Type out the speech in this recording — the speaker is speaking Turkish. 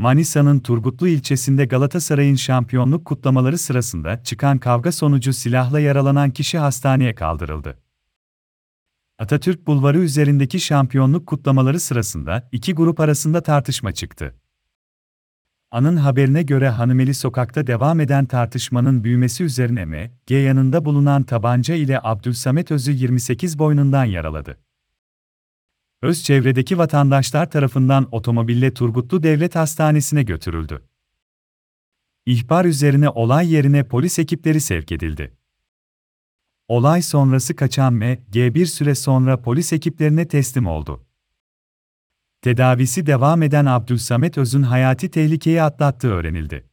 Manisa'nın Turgutlu ilçesinde Galatasaray'ın şampiyonluk kutlamaları sırasında çıkan kavga sonucu silahla yaralanan kişi hastaneye kaldırıldı. Atatürk Bulvarı üzerindeki şampiyonluk kutlamaları sırasında iki grup arasında tartışma çıktı. Anın haberine göre Hanımeli sokakta devam eden tartışmanın büyümesi üzerine M, G yanında bulunan tabanca ile Abdülsamet Öz'ü 28 boynundan yaraladı. Öz çevredeki vatandaşlar tarafından otomobille Turgutlu Devlet Hastanesi'ne götürüldü. İhbar üzerine olay yerine polis ekipleri sevk edildi. Olay sonrası kaçan M, G bir süre sonra polis ekiplerine teslim oldu. Tedavisi devam eden Abdülsamet Öz'ün hayati tehlikeyi atlattığı öğrenildi.